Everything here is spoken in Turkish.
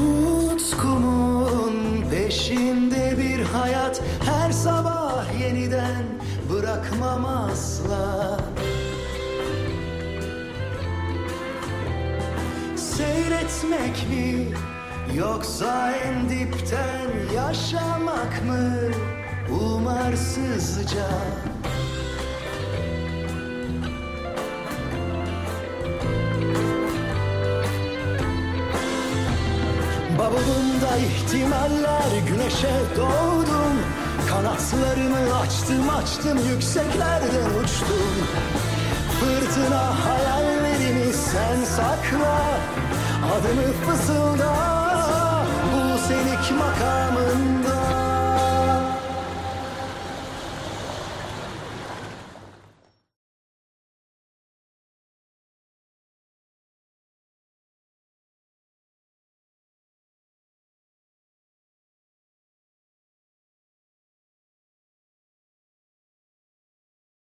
Tutkumun peşinde bir hayat Her sabah yeniden bırakmam asla. Seyretmek mi yoksa en dipten yaşamak mı? Umarsızca. Bavulumda ihtimaller güneşe doğdum. Kanatlarımı açtım açtım yükseklerden uçtum. Fırtına hayallerimi sen sakla. Adımı fısılda Bu senik makamında